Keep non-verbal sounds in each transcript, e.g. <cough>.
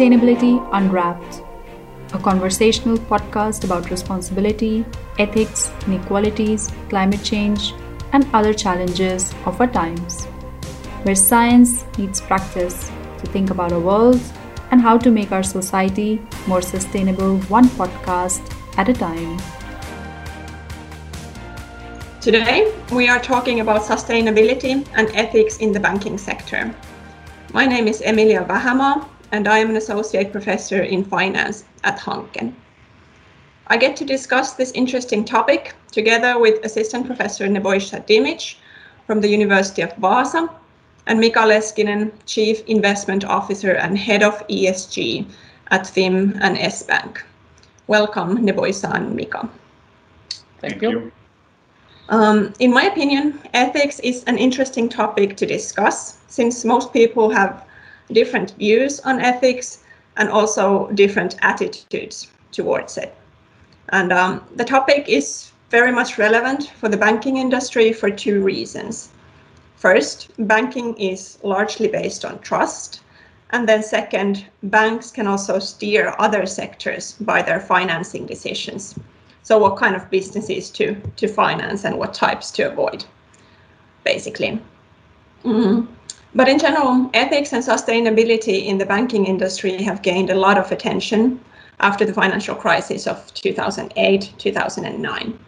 Sustainability Unwrapped, a conversational podcast about responsibility, ethics, inequalities, climate change, and other challenges of our times, where science meets practice to think about our world and how to make our society more sustainable one podcast at a time. Today, we are talking about sustainability and ethics in the banking sector. My name is Emilia Vähämaa, and I am an associate professor in finance at Hanken. I get to discuss this interesting topic together with assistant professor Nebojsa Dimic from the University of Vaasa and Mika Leskinen, chief investment officer and head of ESG at FIM and S Bank. Welcome, Nebojsa and Mika. Thank, Thank you. you. Um, in my opinion, ethics is an interesting topic to discuss since most people have different views on ethics and also different attitudes towards it. And um, the topic is very much relevant for the banking industry for two reasons. First, banking is largely based on trust. And then, second, banks can also steer other sectors by their financing decisions. So, what kind of businesses to, to finance and what types to avoid, basically. Mm-hmm. But in general, ethics and sustainability in the banking industry have gained a lot of attention after the financial crisis of 2008 2009.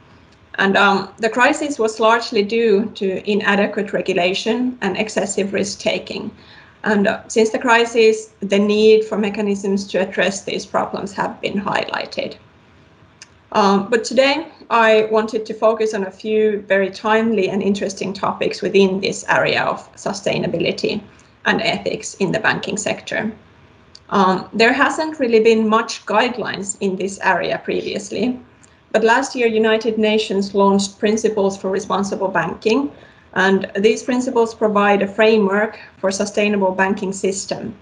And um, the crisis was largely due to inadequate regulation and excessive risk taking. And uh, since the crisis, the need for mechanisms to address these problems have been highlighted. Um, but today, I wanted to focus on a few very timely and interesting topics within this area of sustainability and ethics in the banking sector. Um, there hasn't really been much guidelines in this area previously, but last year United Nations launched Principles for Responsible Banking, and these principles provide a framework for sustainable banking system.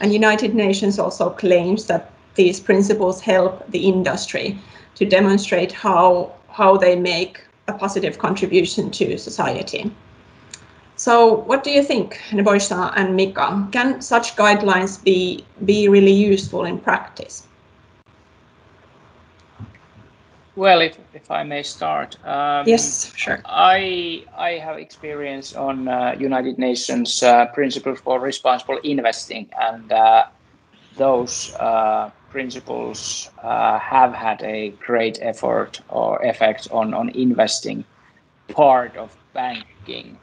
And United Nations also claims that these principles help the industry to demonstrate how, how they make a positive contribution to society. So what do you think, Nebojsa and Mika? Can such guidelines be, be really useful in practice? Well, if, if I may start. Um, yes, sure. I, I have experience on uh, United Nations uh, Principles for Responsible Investing, and uh, those uh, principles uh, have had a great effort or effect on, on investing part of banking.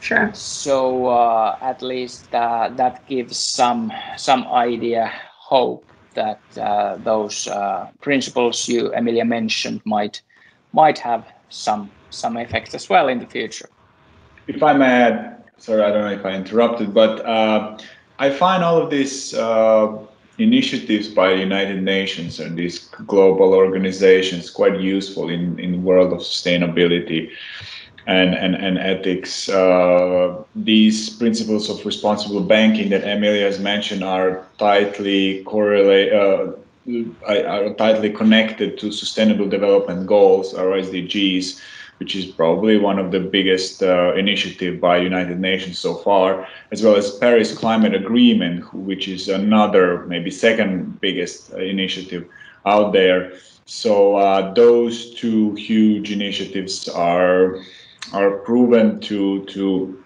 Sure. So uh, at least uh, that gives some some idea, hope that uh, those uh, principles you Emilia mentioned might might have some some effect as well in the future. If I may add, sorry, I don't know if I interrupted, but uh, I find all of this initiatives by the United Nations and these global organizations quite useful in in the world of sustainability and and, and ethics. Uh, these principles of responsible banking that Emilia has mentioned are tightly correlate. Uh, are tightly connected to sustainable development goals or SDGs which is probably one of the biggest uh, initiative by United Nations so far, as well as Paris Climate Agreement, which is another maybe second biggest uh, initiative out there. So uh, those two huge initiatives are are proven to to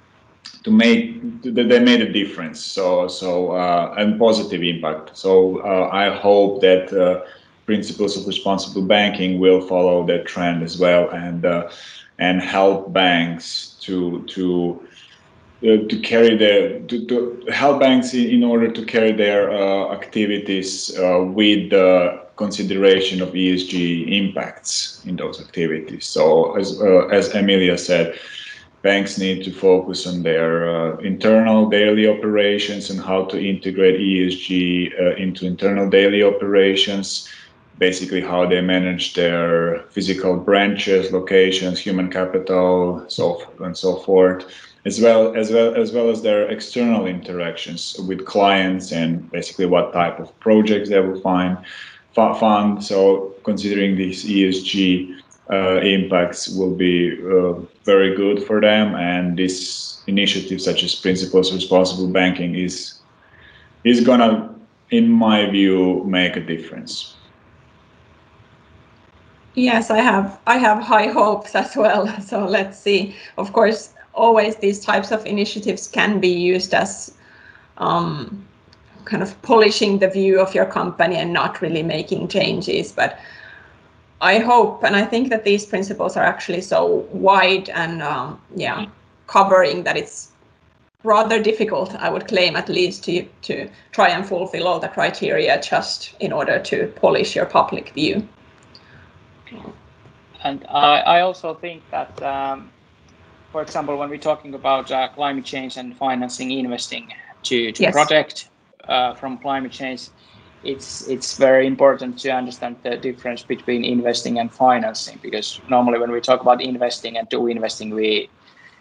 to make they made a difference. So so uh, and positive impact. So uh, I hope that uh, principles of responsible banking will follow that trend as well and uh, and help banks to to uh, to carry their to, to help banks in, order to carry their uh, activities uh, with the consideration of ESG impacts in those activities. So as uh, as Emilia said, banks need to focus on their uh, internal daily operations and how to integrate ESG uh, into internal daily operations basically how they manage their physical branches, locations, human capital, so and so forth, as well as well as well as their external interactions with clients and basically what type of projects they will find fund. So considering these ESG uh, impacts will be uh, very good for them, and this initiative, such as Principles Responsible Banking, is is gonna in my view, make a difference. Yes, I have I have high hopes as well. <laughs> So let's see. Of course, always these types of initiatives can be used as um, kind of polishing the view of your company and not really making changes. But I hope and I think that these principles are actually so wide and um, yeah covering that it's rather difficult, I would claim at least, to, to try and fulfill all the criteria just in order to polish your public view. And I, I also think that, um, for example, when we're talking about uh, climate change and financing investing to, to yes. protect uh, from climate change, it's it's very important to understand the difference between investing and financing because normally when we talk about investing and do investing, we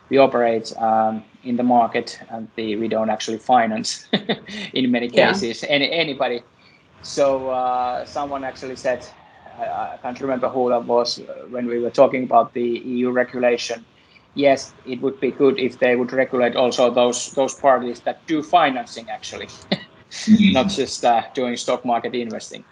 we operate um, in the market and the, we don't actually finance <laughs> in many cases yeah. any, anybody. So uh, someone actually said, I, I, can't remember who that was uh, when we were talking about the EU regulation. Yes, it would be good if they would regulate also those those parties that do financing actually, mm-hmm. not just uh, doing stock market investing.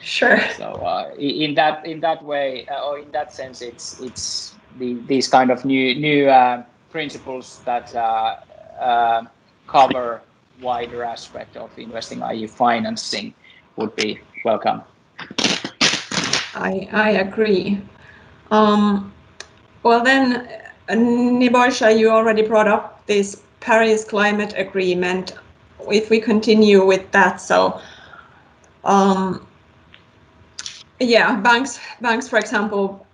Sure. So uh, in that in that way uh, or in that sense, it's it's the, these kind of new new uh, principles that uh, uh, cover wider aspect of investing, i.e., financing, would be welcome. I I agree. Um, well, then, Nebojsa, you already brought up this Paris Climate Agreement. If we continue with that, so um, yeah, banks banks, for example,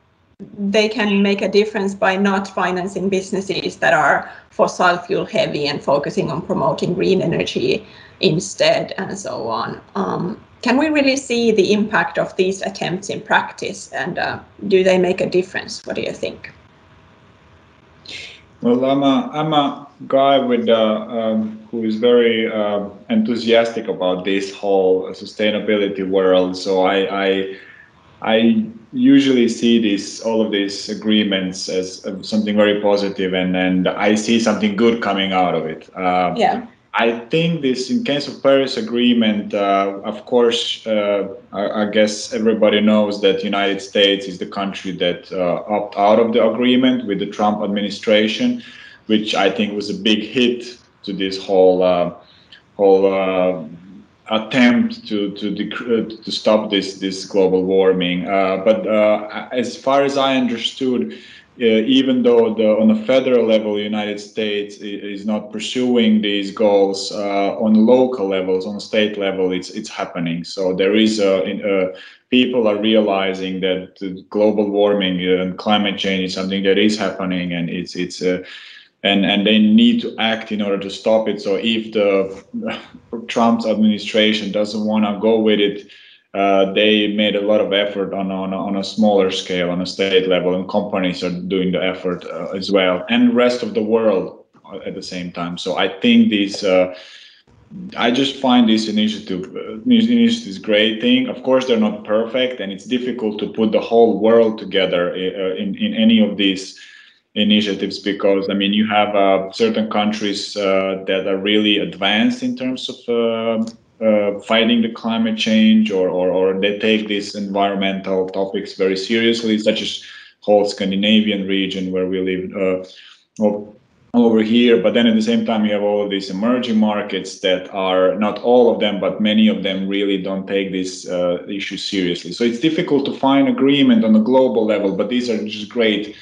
they can make a difference by not financing businesses that are fossil fuel heavy and focusing on promoting green energy instead and so on. Um, can we really see the impact of these attempts in practice and uh, do they make a difference? What do you think? Well, I'm a, I'm a guy with uh, um, who is very uh, enthusiastic about this whole sustainability world. So I, I I usually see this all of these agreements as something very positive, and and I see something good coming out of it. Uh, yeah. I think this, in case of Paris Agreement, uh, of course, uh, I, I, guess everybody knows that United States is the country that uh, opt out of the agreement with the Trump administration, which I think was a big hit to this whole uh, whole uh, attempt to to uh, to stop this this global warming. But as far as I understood, even though the on a federal level, the United States is not pursuing these goals uh, on local levels, on state level, it's it's happening. So there is a, a people are realizing that global warming and climate change is something that is happening, and it's it's and and they need to act in order to stop it. So if the <laughs> Trump's administration doesn't want to go with it, uh, they made a lot of effort on on on a smaller scale, on a state level, and companies are doing the effort uh, as well, and rest of the world at the same time. So I think these. Uh, I just find this initiative uh, initiative is great thing. Of course, they're not perfect, and it's difficult to put the whole world together uh, in in any of these initiatives because I mean you have uh, certain countries uh, that are really advanced in terms of uh, fighting the climate change or, or, or they take these environmental topics very seriously, such as whole Scandinavian region where we live uh, over here. But then at the same time, you have all of these emerging markets that are not all of them, but many of them really don't take this uh, issue seriously. So it's difficult to find agreement on a global level, but these are just great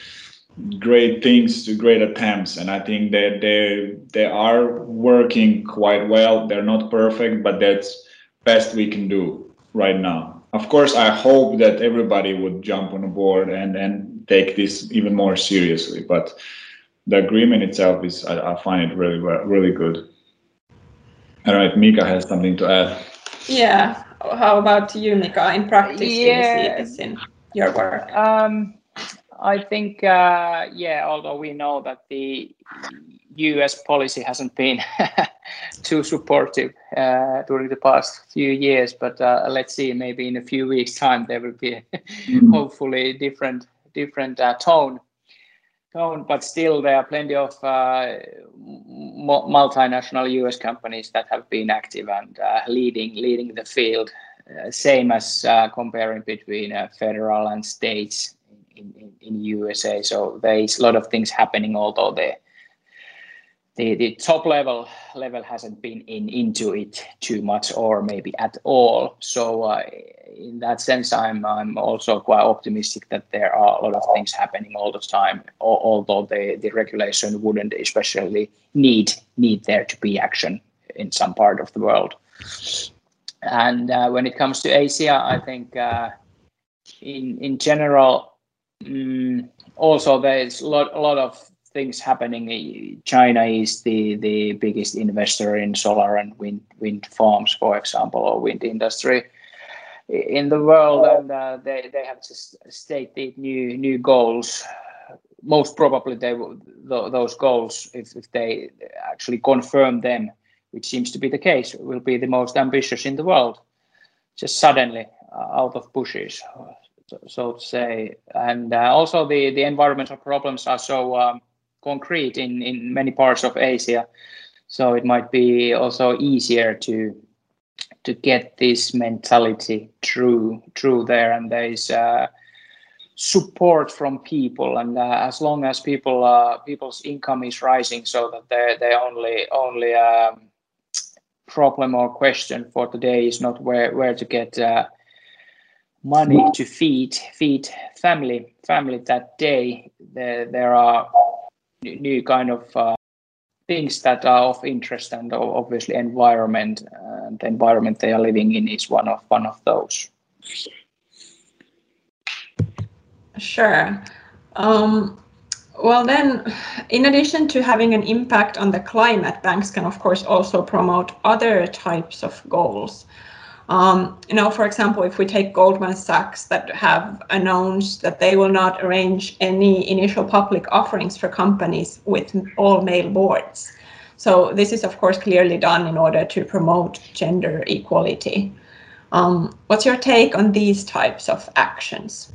great things to great attempts and i think that they they are working quite well. They're not perfect but that's best we can do right now. Of course i hope that everybody would jump on the board and and take this even more seriously but the agreement itself is i, I find it really really good. All right mika has something to add. Yeah. How about you mika in practice yeah. do you see this in your work? Um I think, uh, yeah, although we know that the US policy hasn't been <laughs> too supportive uh, during the past few years, but uh, let's see, maybe in a few weeks' time there will be mm. <laughs> hopefully different different uh, tone. Tone, but still there are plenty of uh, multinational US companies that have been active and uh, leading leading the field. Uh, same as uh, comparing between uh, federal and states in, in, in USA. So there's a lot of things happening, although the the, the top level level hasn't been in into it too much or maybe at all. So uh, in that sense, I'm I'm also quite optimistic that there are a lot of things happening all the time. Although the, the regulation wouldn't especially need need there to be action in some part of the world. And uh, when it comes to Asia, I think uh, in in general, um, also there's a lot a lot of things happening. China is the, the biggest investor in solar and wind wind farms, for example, or wind industry in the world, and uh, they they have just stated new new goals. Most probably, they will, those goals, if, if they actually confirm them, which seems to be the case, will be the most ambitious in the world. Just suddenly uh, out of bushes, so to say, and uh, also the the environmental problems are so. Um, concrete in, in many parts of Asia. So it might be also easier to to get this mentality true true there, and there is uh, support from people. And uh, as long as people uh, people's income is rising, so that they they only only um, problem or question for today is not where where to get uh, money to feed feed family family that day. There there are new kind of uh, things that are of interest and obviously environment and the environment they are living in is one of one of those. Sure. Um, well then in addition to having an impact on the climate banks can of course also promote other types of goals um, you know, for example, if we take Goldman Sachs that have announced that they will not arrange any initial public offerings for companies with all male boards. So this is of course clearly done in order to promote gender equality. Um, what's your take on these types of actions?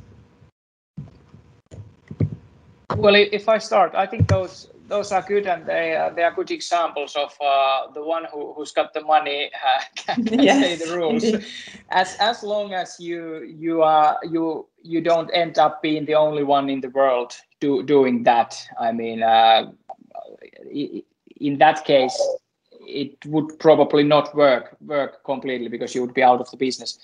Well, if I start, I think those those are good, and they uh, they are good examples of uh, the one who who's got the money uh, <laughs> can, <laughs> can yes, say the rules. As as long as you you are you you don't end up being the only one in the world do, doing that. I mean, uh, in that case, it would probably not work work completely because you would be out of the business.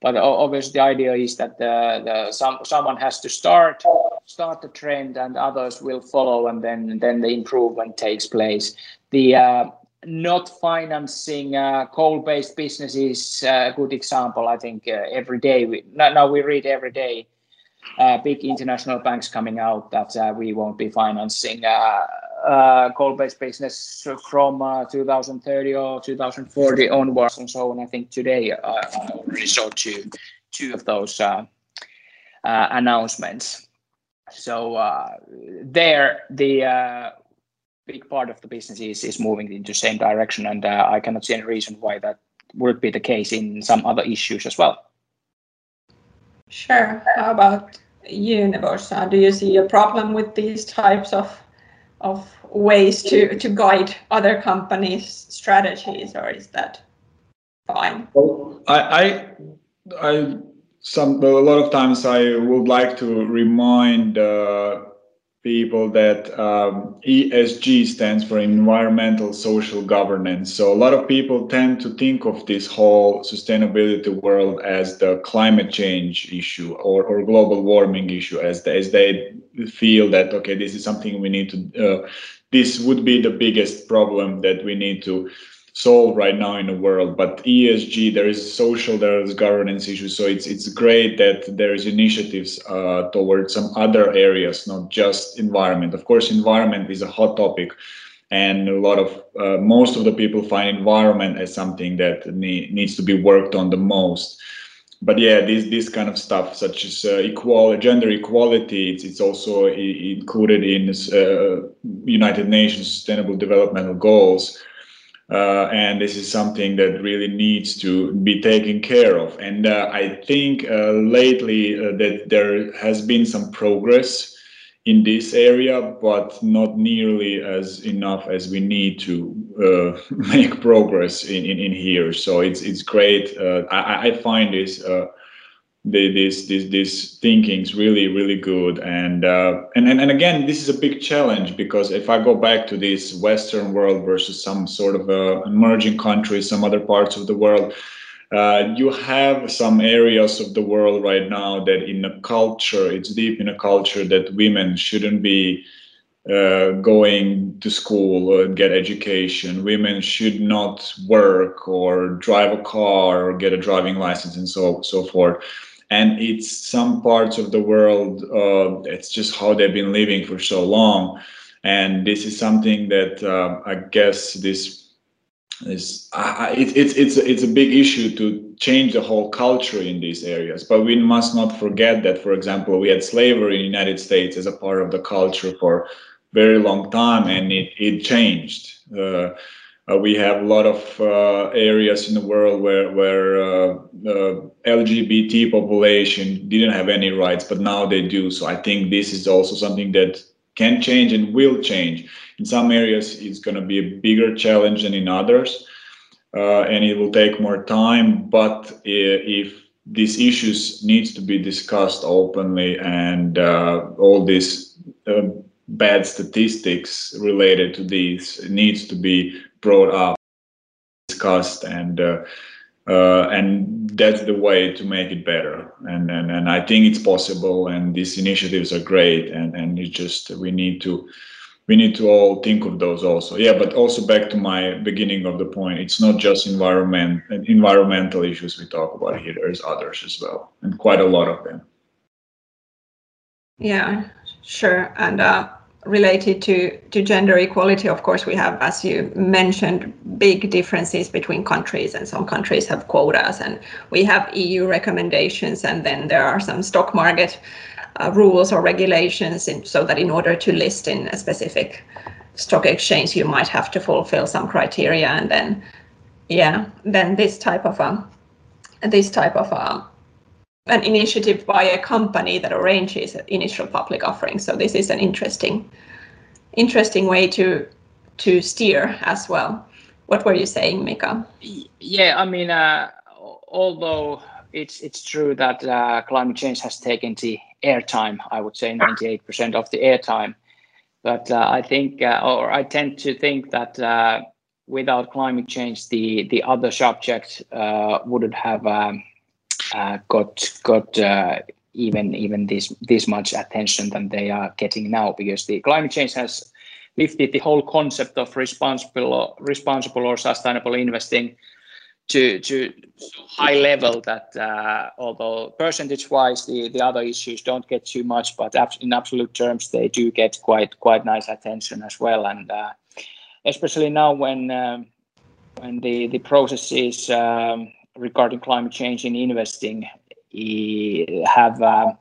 But obviously, the idea is that the, the some someone has to start start the trend, and others will follow, and then then the improvement takes place. The uh, not financing uh, coal-based business is a good example. I think uh, every day we now, we read every day uh, big international banks coming out that uh, we won't be financing uh, uh, coal-based business from uh, 2030 or 2040 onwards and so on. I think today uh, I already saw two, two of those announcements. So uh, there, the uh, big part of the business is, is moving in the same direction, and uh, I cannot see any reason why that would be the case in some other issues as well. Sure. How about you, Nebojsa? Do you see a problem with these types of of ways to to guide other companies' strategies, or is that fine? Well, I, I, I some a lot of times I would like to remind uh, people that um, ESG stands for environmental social governance. So a lot of people tend to think of this whole sustainability world as the climate change issue or, or global warming issue as, the, as they feel that, okay, this is something we need to, uh, this would be the biggest problem that we need to solve right now in the world. But ESG, there is social, there is governance issues. So it's it's great that there is initiatives uh, towards some other areas, not just environment. Of course, environment is a hot topic, and a lot of uh, most of the people find environment as something that ne- needs to be worked on the most. But yeah, this this kind of stuff, such as uh, equal gender equality, it's, it's also I- included in uh, United Nations Sustainable Development Goals uh, and this is something that really needs to be taken care of. And uh, I think uh, lately uh, that there has been some progress in this area, but not nearly as enough as we need to uh, <laughs> make progress in, in, in, here. So it's it's great. Uh, I, I find this the, this this this thinking is really really good. And, uh, and and and again, this is a big challenge because if I go back to this Western world versus some sort of uh, emerging countries, some other parts of the world uh, you have some areas of the world right now that in a culture, it's deep in a culture that women shouldn't be uh, going to school or get education. Women should not work or drive a car or get a driving license and so so forth. And it's some parts of the world. Uh, it's just how they've been living for so long, and this is something that uh, I guess this is uh, it, it's it's it's a big issue to change the whole culture in these areas but we must not forget that for example we had slavery in the united states as a part of the culture for very long time and it, it changed uh, uh, we have a lot of uh, areas in the world where where uh, the lgbt population didn't have any rights but now they do so i think this is also something that can change and will change. In some areas, it's going to be a bigger challenge than in others, uh, and it will take more time. But if these issues needs to be discussed openly, and uh, all these uh, bad statistics related to these needs to be brought up, discussed, and uh, uh, and that's the way to make it better. And, and and i think it's possible and these initiatives are great and and it's just we need to we need to all think of those also. Yeah but also back to my beginning of the point it's not just environment environmental issues we talk about here there's others as well and quite a lot of them. Yeah sure and uh, related to, to gender equality, of course, we have, as you mentioned, big differences between countries, and some countries have quotas, and we have EU recommendations, and then there are some stock market uh, rules or regulations, in, so that in order to list in a specific stock exchange, you might have to fulfill some criteria, and then, yeah, then this type of um, this type of um, an initiative by a company that arranges initial public offering. So this is an interesting, interesting way to to steer as well. What were you saying, Mika? Yeah, I mean, uh, although it's it's true that uh, climate change has taken the airtime, I would say 98% of the airtime. But uh, I think, uh, or I tend to think that uh, without climate change, the the other subjects uh, wouldn't have. Um, uh, got got uh, even even this this much attention than they are getting now because the climate change has lifted the whole concept of responsible responsible or sustainable investing to to high level that uh, although percentage wise the, the other issues don't get too much but in absolute terms they do get quite quite nice attention as well. And uh, especially now when um, when the the process is um, regarding climate change in investing have uh,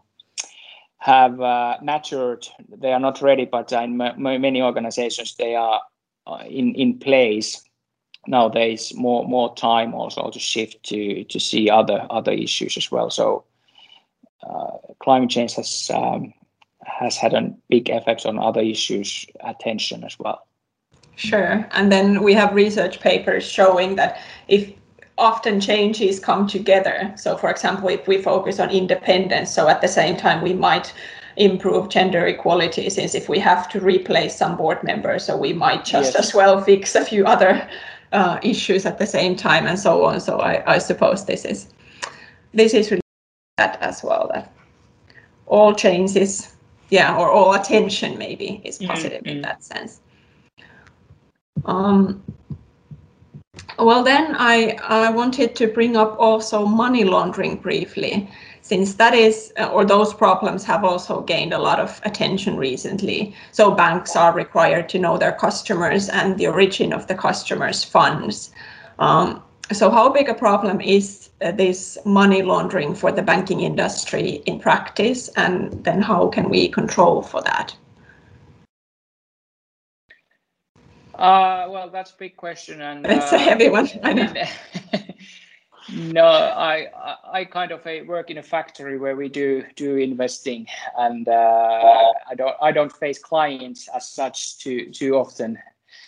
have uh, matured. They are not ready, but in many organizations they are uh, in in place. Now there is more more time also to shift to to see other other issues as well. So uh, climate change has um, has had a big effect on other issues attention as well. Sure, and then we have research papers showing that if often changes come together. So, for example, if we focus on independence, so at the same time we might improve gender equality, since if we have to replace some board members, so we might just yes. as well fix a few other uh, issues at the same time, and so on. So, I, I suppose this is this is really that as well. That all changes, yeah, or all attention maybe is positive mm-hmm. in that sense. Um, well, then I, I wanted to bring up also money laundering briefly, since that is, uh, or those problems have also gained a lot of attention recently. So banks are required to know their customers and the origin of the customers' funds. Um, so how big a problem is uh, this money laundering for the banking industry in practice, and then how can we control for that? Uh, well, that's a big question, and <laughs> it's uh, a heavy one. I know. <laughs> No, I I kind of work in a factory where we do do investing, and uh, I don't I don't face clients as such too too often.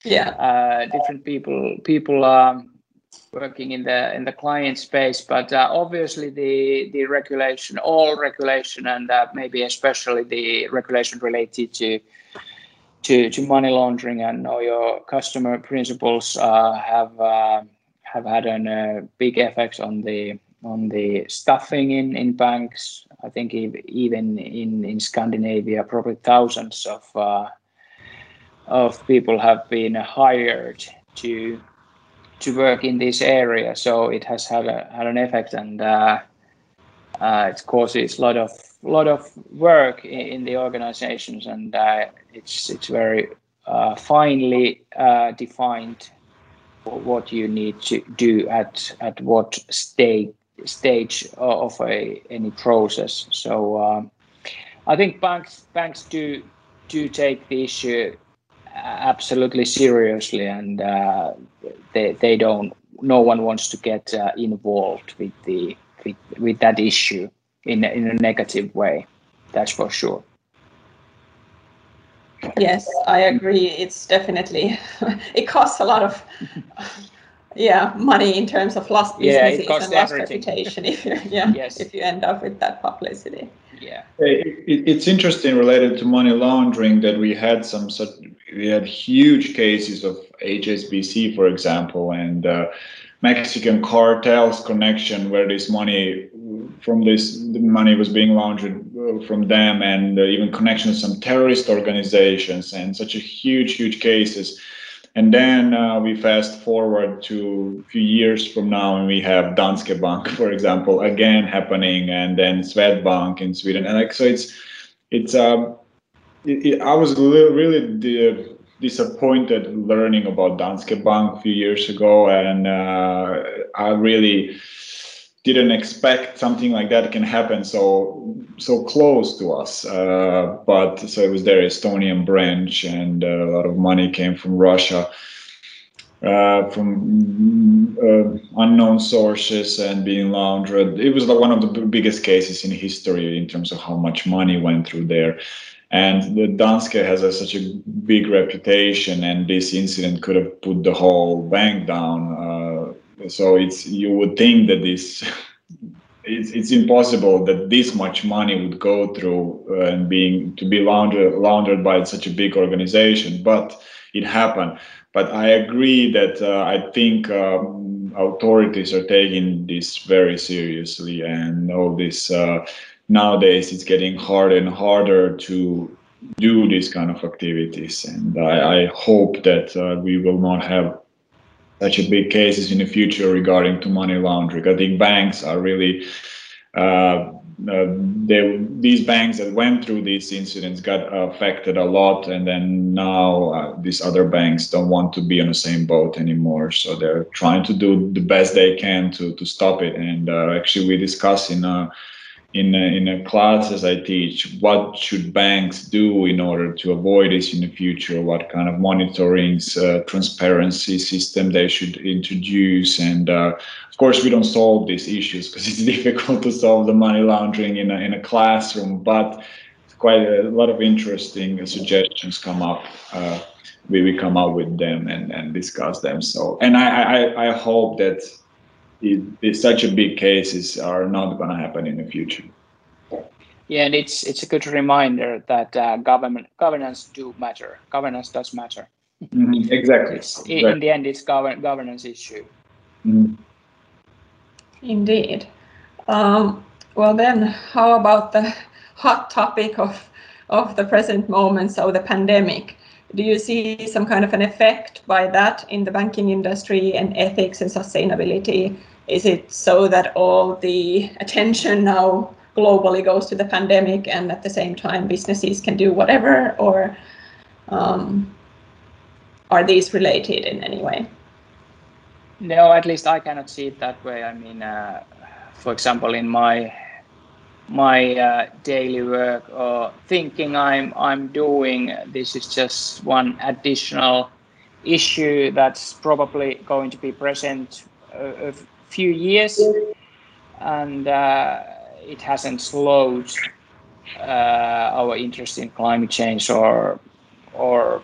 Yeah, uh, different people people um, working in the in the client space, but uh, obviously the the regulation, all regulation, and uh, maybe especially the regulation related to to to money laundering and know your customer principles uh, have uh, have had a uh, big effect on the on the staffing in, in banks. I think even in, in Scandinavia, probably thousands of uh, of people have been hired to to work in this area. So it has had a, had an effect, and uh, uh, it causes a lot of lot of work in, in the organizations, and uh, it's it's very uh, finely uh, defined what you need to do at at what stage stage of a any process. So um, I think banks banks do do take the issue absolutely seriously, and uh, they they don't. No one wants to get uh, involved with the with, with that issue in in a negative way. That's for sure. Yes, I agree. It's definitely <laughs> it costs a lot of <laughs> yeah money in terms of lost businesses yeah, and lost reputation if you <laughs> yeah yes. if you end up with that publicity. Yeah, it, it's interesting related to money laundering that we had some such we had huge cases of HSBC, for example, and uh, Mexican cartels connection where this money from this the money was being laundered uh, from them and uh, even connections to some terrorist organizations and such a huge huge cases. And then uh, we fast forward to a few years from now and we have Danske Bank <laughs> for example again happening and then Swedbank in Sweden. And like so it's it's uh, it, it, I was really the disappointed learning about Danske Bank a few years ago, and uh, I really didn't expect something like that can happen so so close to us. Uh, but so it was their Estonian branch, and a lot of money came from Russia. Uh, from uh, unknown sources and being laundered. It was like one of the biggest cases in history in terms of how much money went through there. And the Danske has a, such a big reputation, and this incident could have put the whole bank down. Uh, so it's you would think that this <laughs> it's, it's impossible that this much money would go through uh, and being to be laundered laundered by such a big organization, but it happened. But I agree that uh, I think um, authorities are taking this very seriously, and all this uh, nowadays it's getting harder and harder to do these kind of activities. And i, I hope that uh, we will not have such a big cases in the future regarding to money laundering. I think banks are really uh, uh, they, these banks that went through these incidents got affected a lot and then now uh, these other banks don't want to be on the same boat anymore. So they're trying to do the best they can to to stop it. And uh, actually we discuss in a in a, in a classes I teach, what should banks do in order to avoid this in the future? What kind of monitoring, uh, transparency system they should introduce? And uh, of course, we don't solve these issues because <laughs> it's difficult to solve the money laundering in a, in a classroom, but quite a lot of interesting suggestions come up. Uh, we, we come up with them and, and discuss them. So, and I, I, I hope that it, it's such a big cases are not going to happen in the future. Yeah, and it's it's a good reminder that uh, government governance do matter. Governance does matter. Mm-hmm. Exactly. exactly. In the end, it's govern governance issue. Mm-hmm. Indeed. Um, well, then, how about the <laughs> hot topic of of the present moment, so the pandemic? Do you see some kind of an effect by that in the banking industry and ethics and sustainability? Is it so that all the attention now globally goes to the pandemic and at the same time businesses can do whatever or um, are these related in any way? No, at least I cannot see it that way. I mean, uh, for example, in my my uh, daily work or thinking I'm I'm doing. This is just one additional issue that's probably going to be present a, a few years, and uh, it hasn't slowed uh, our interest in climate change or or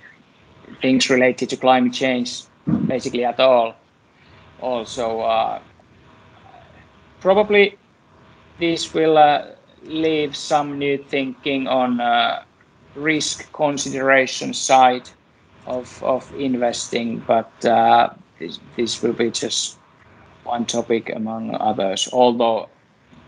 things related to climate change basically at all. Also, uh, probably this will uh, leave some new thinking on uh, risk consideration side of of investing, but uh, this, this will be just one topic among others. Although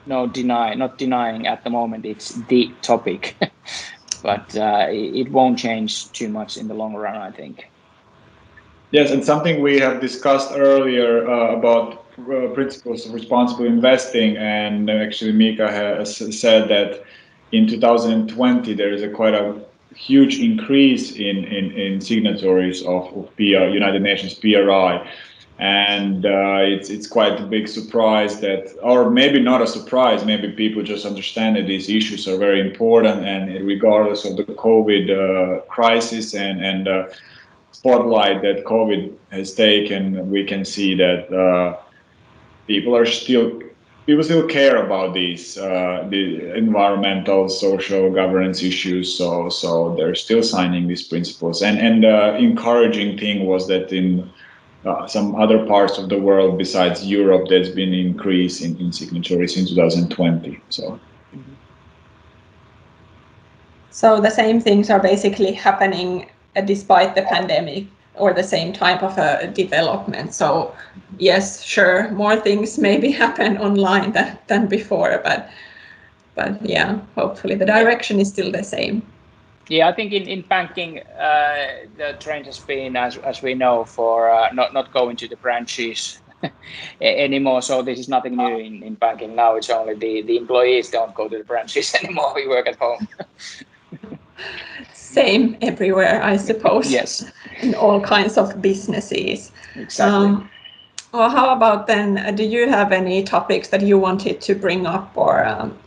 no deny, not denying at the moment it's the topic, <laughs> but uh, it won't change too much in the long run, I think. Yes, and something we have discussed earlier uh, about uh, principles of responsible investing, and actually Mika has said that in 2020 there is a quite a huge increase in, in, in signatories of, of PR, United Nations PRI and uh, it's it's quite a big surprise that, or maybe not a surprise. Maybe people just understand that these issues are very important, and regardless of the COVID uh, crisis and and uh, spotlight that COVID has taken, we can see that uh, people are still people still care about these uh, the environmental, social governance issues. So so they're still signing these principles, and and the encouraging thing was that in uh, some other parts of the world besides Europe, there's been an increase in, in signatories in 2020. So. So the same things are basically happening uh, despite the pandemic or the same type of a development. So yes, sure, more things maybe <laughs> happen online than, than before, but but yeah, hopefully the direction is still the same. Yeah, I think in, in banking, uh, the trend has been, as, as we know, for uh, not, not going to the branches <laughs> anymore. So this is nothing new in, in banking now. It's only the, the employees don't go to the branches <laughs> anymore. We work at home. Same everywhere, I suppose. Yes. In all kinds of businesses. Exactly. Um, well, how about then? Uh, do you have any topics that you wanted to bring up or um,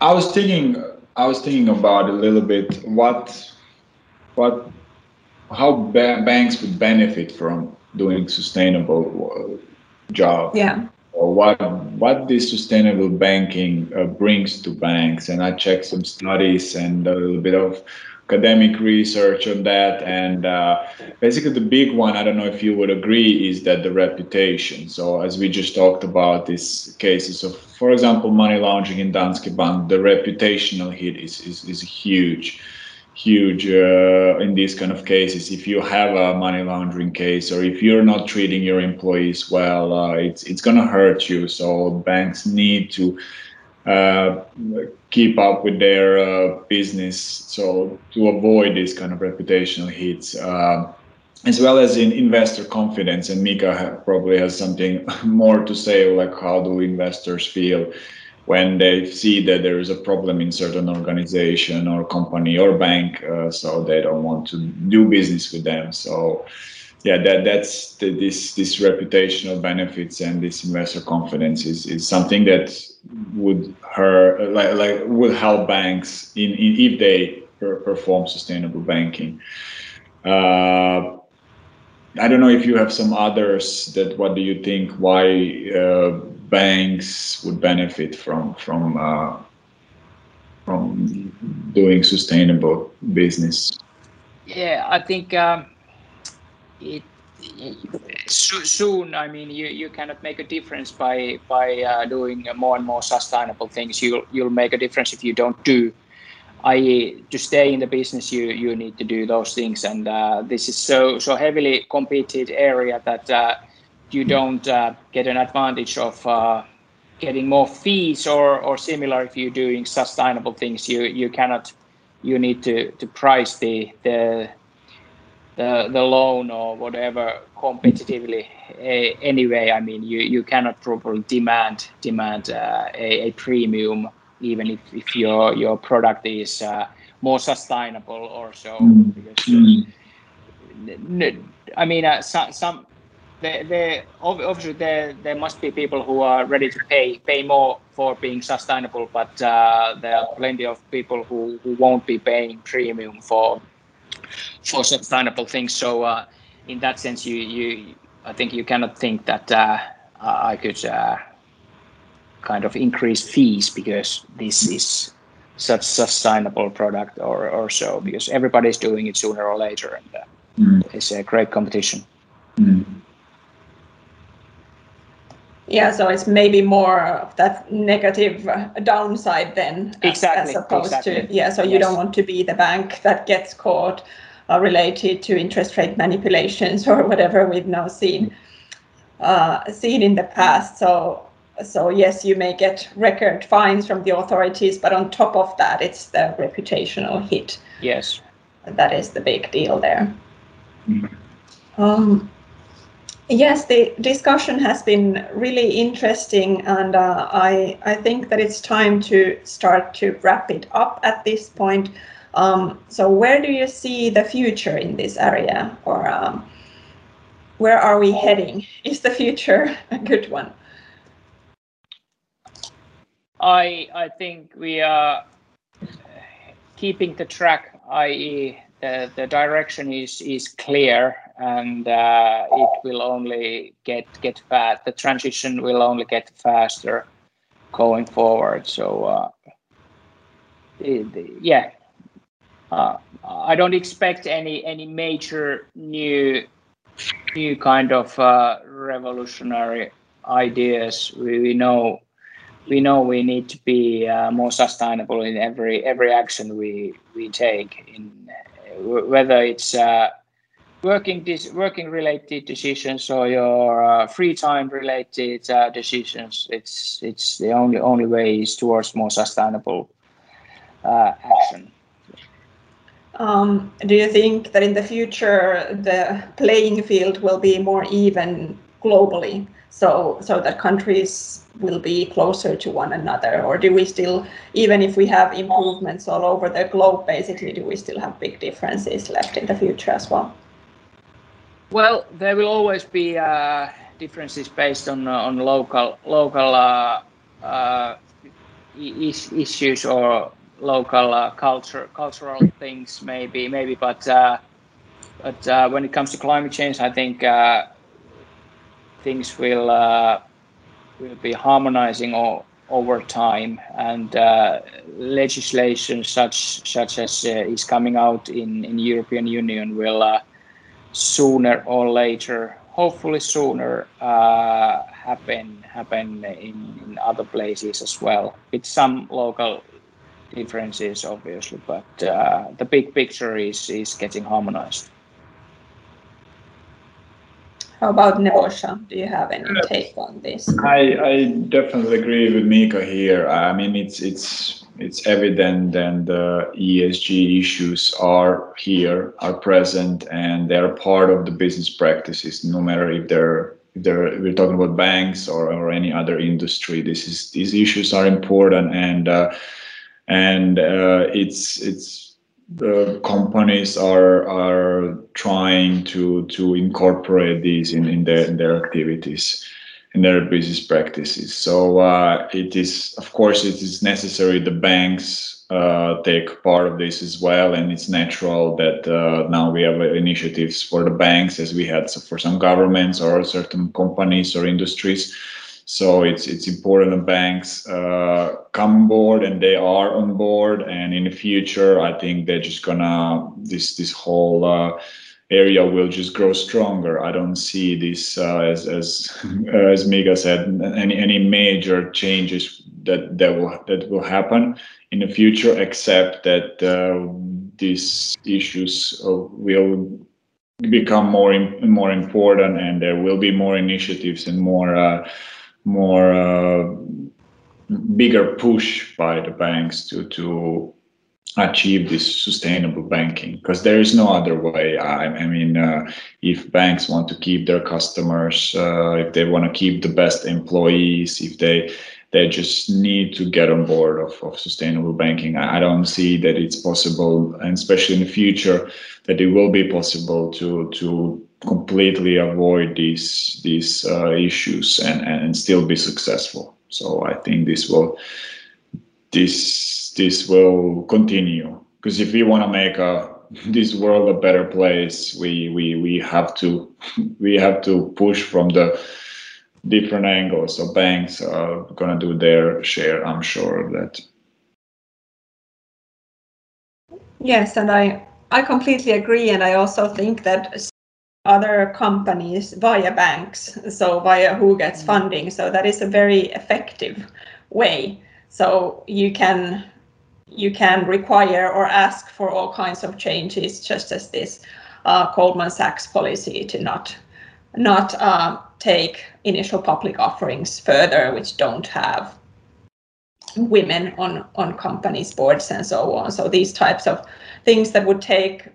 I was thinking, I was thinking about a little bit what, what, how ba- banks would benefit from doing sustainable uh, job. Yeah. What what this sustainable banking uh, brings to banks, and I checked some studies and a little bit of academic research on that. And uh, basically, the big one, I don't know if you would agree, is that the reputation. So, as we just talked about, these cases of, for example, money laundering in Danske Bank, the reputational hit is, is, is huge. Huge uh, in these kind of cases. If you have a money laundering case, or if you're not treating your employees well, uh, it's it's gonna hurt you. So banks need to uh, keep up with their uh, business. So to avoid these kind of reputational hits, uh, as well as in investor confidence. And Mika probably has something <laughs> more to say, like how do investors feel when they see that there is a problem in certain organization or company or bank, uh, so they don't want to do business with them. So yeah, that that's the, this this reputational benefits and this investor confidence is, is something that would her like, like would help banks in, in if they per, perform sustainable banking. Uh, I don't know if you have some others that what do you think why uh, banks would benefit from from uh, from doing sustainable business? Yeah, I think um, it soon i mean you, you cannot make a difference by by uh, doing more and more sustainable things you'll you'll make a difference if you don't do i.e. to stay in the business you you need to do those things and uh, this is so so heavily competed area that uh, you don't uh, get an advantage of uh, getting more fees or or similar if you're doing sustainable things you you cannot you need to to price the the the the loan or whatever competitively anyway. I mean, you, you cannot properly demand demand uh, a, a, premium even if, if your your product is uh, more sustainable or so. Mm. Because, I mean, uh, some, some obviously there there must be people who are ready to pay pay more for being sustainable, but uh, there are plenty of people who, who won't be paying premium for for sustainable things. So uh, in that sense, you you I think you cannot think that uh, I could uh, kind of increase fees because this is such sustainable product or or so because everybody's doing it sooner or later and uh, mm. it's a great competition. Mm. Yeah, so it's maybe more of that negative uh, downside then, exactly, as, opposed exactly. to yeah. So you yes. don't want to be the bank that gets caught uh, related to interest rate manipulations <laughs> or whatever we've now seen uh, seen in the past. So so yes, you may get record fines from the authorities, but on top of that, it's the reputational hit. Yes, that is the big deal there. Mm-hmm. Um, Yes, the discussion has been really interesting, and uh, I I think that it's time to start to wrap it up at this point. Um, so, where do you see the future in this area, or um, where are we heading? <laughs> Is the future a good one? I I think we are keeping the track, i.e., the, the direction is is clear and uh, it will only get get fast. The transition will only get faster going forward. So uh, yeah, uh, I don't expect any any major new new kind of uh, revolutionary ideas. We, we know we know we need to be uh, more sustainable in every every action we we take in whether it's uh, working dis- working related decisions or your uh, free time related uh, decisions it's it's the only only way is towards more sustainable uh, action. Um, do you think that in the future the playing field will be more even globally so so that countries will be closer to one another or do we still even if we have improvements all over the globe basically do we still have big differences left in the future as well? Well, there will always be uh, differences based on uh, on local local uh, uh is, issues or local uh, culture cultural things maybe maybe but uh, but when it comes to climate change, I think things will will be harmonizing all, over time and legislation such such as is coming out in in European Union will sooner or later, hopefully sooner, uh, happen happen in, in other places as well, with some local differences, obviously. But uh, the big picture is is getting harmonized. How about Nebojsa? Do you have any take on this? I, I definitely agree with Mika here. I mean, it's it's it's evident and the ESG issues are here, are present, and they're part of the business practices, no matter if they're if they're we're talking about banks or, or any other industry. This is these issues are important and uh, and uh, it's it's the companies are are trying to to incorporate these in, in their in their activities in their business practices. So uh, it is, of course, it is necessary the banks uh, take part of this as well, and it's natural that uh, now we have initiatives for the banks as we had for some governments or certain companies or industries. So it's it's important that banks uh, come board, and they are on board. And in the future, I think they're just gonna this this whole uh, area will just grow stronger. I don't see this uh, as as <laughs> as Mika said any any major changes that that will that will happen in the future, except that uh, these issues uh, will become more more important, and there will be more initiatives and more uh, more uh, bigger push by the banks to to achieve this sustainable banking. Because there is no other way. I, I mean uh, if banks want to keep their customers uh, if they want to keep the best employees if they they just need to get on board of, of sustainable banking I, I don't see that it's possible and especially in the future that it will be possible to to completely avoid these these uh, issues and and still be successful so i think this will this this will continue because if we want to make a <laughs> this world a better place, we we we have to <laughs> we have to push from the different angles. So banks are gonna do their share. I'm sure of that. Yes, and I I completely agree, and I also think that other companies via banks, so via who gets mm-hmm. funding, so that is a very effective way. So you can you can require or ask for all kinds of changes, just as this uh, Goldman Sachs policy to not not uh, take initial public offerings further, which don't have women on on companies boards and so on. So these types of things that would take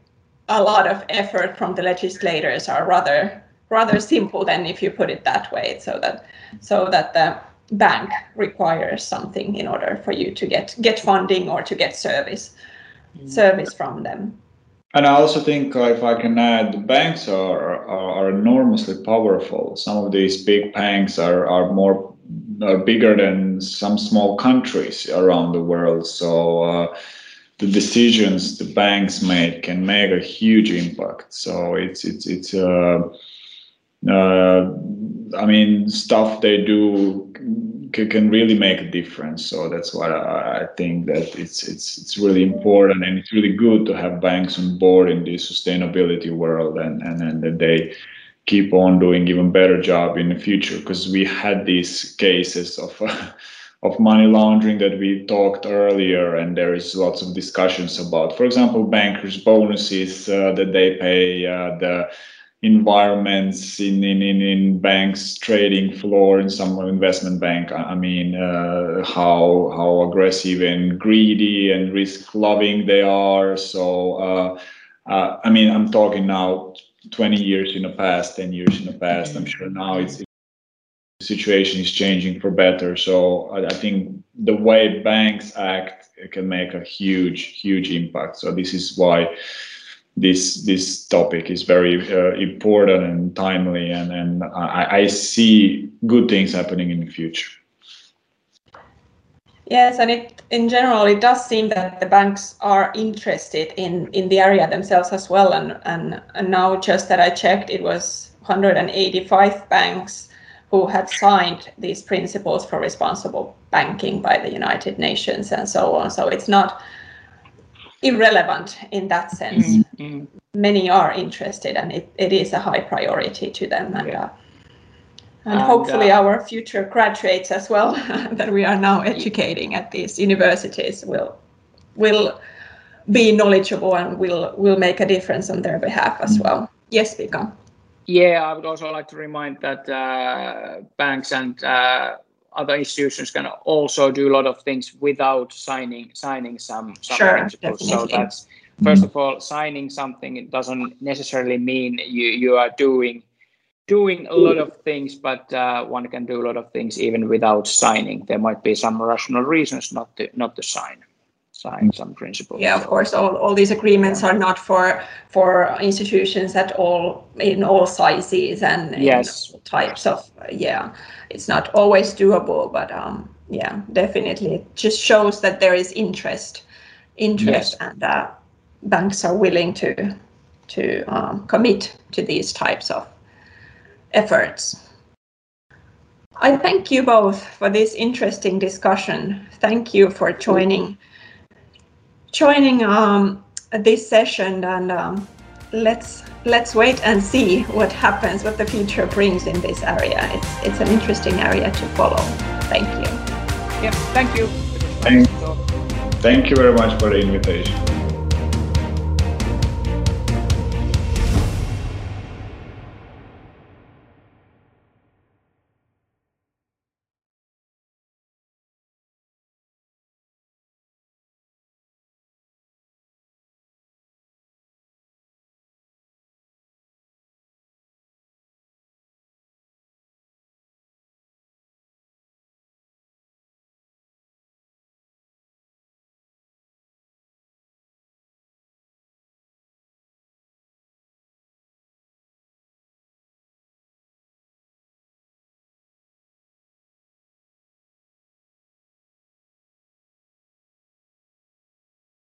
a lot of effort from the legislators are rather rather simple than if you put it that way. So that so that the bank requires something in order for you to get get funding or to get service mm. service from them. And I also think, uh, if I can add, banks are, are, are enormously powerful. Some of these big banks are are more are bigger than some small countries around the world. So. Uh, the decisions the banks make can make a huge impact. So it's it's it's uh, uh, I mean stuff they do can, can really make a difference. So that's why I, I think that it's it's it's really important and it's really good to have banks on board in this sustainability world and and, and that they keep on doing even better job in the future because we had these cases of uh, <laughs> of money laundering that we talked earlier, and there is lots of discussions about, for example, bankers' bonuses uh, that they pay, uh, the environments in, in, in, in banks trading floor in some investment bank. I mean, uh, how how aggressive and greedy and risk loving they are. So, uh, uh, I mean, I'm talking now 20 years in the past, 10 years in the past. I'm sure now it's situation is changing for better. So I, I, think the way banks act can make a huge, huge impact. So this is why this this topic is very uh, important and timely, and and I, I see good things happening in the future. Yes, and it in general it does seem that the banks are interested in in the area themselves as well. And and, and now just that I checked, it was 185 banks who had signed these principles for responsible banking by the United Nations and so on. So it's not irrelevant in that sense. Mm-hmm. Many are interested and it, it is a high priority to them. And, yeah. uh, and, and, hopefully uh, our future graduates as well <laughs> that we are now educating at these universities will will be knowledgeable and will will make a difference on their behalf as mm-hmm. well. Yes, Vika. Yeah, I would also like to remind that uh, banks and uh, other institutions can also do a lot of things without signing signing some, some sure, principles. Definitely. So that's first of all, signing something it doesn't necessarily mean you you are doing doing a lot of things, but uh, one can do a lot of things even without signing. There might be some rational reasons not to not to sign sign some principles. Yeah, of course, all, all these agreements are not for for institutions at all in all sizes and yes. types of yeah. It's not always doable, but um, yeah, definitely it just shows that there is interest, interest, yes. and uh, banks are willing to to um, commit to these types of efforts. I thank you both for this interesting discussion. Thank you for joining joining um, this session and um, let's let's wait and see what happens, what the future brings in this area. It's it's an interesting area to follow. Thank you. Yep, thank you. Thank, thank you very much for the invitation.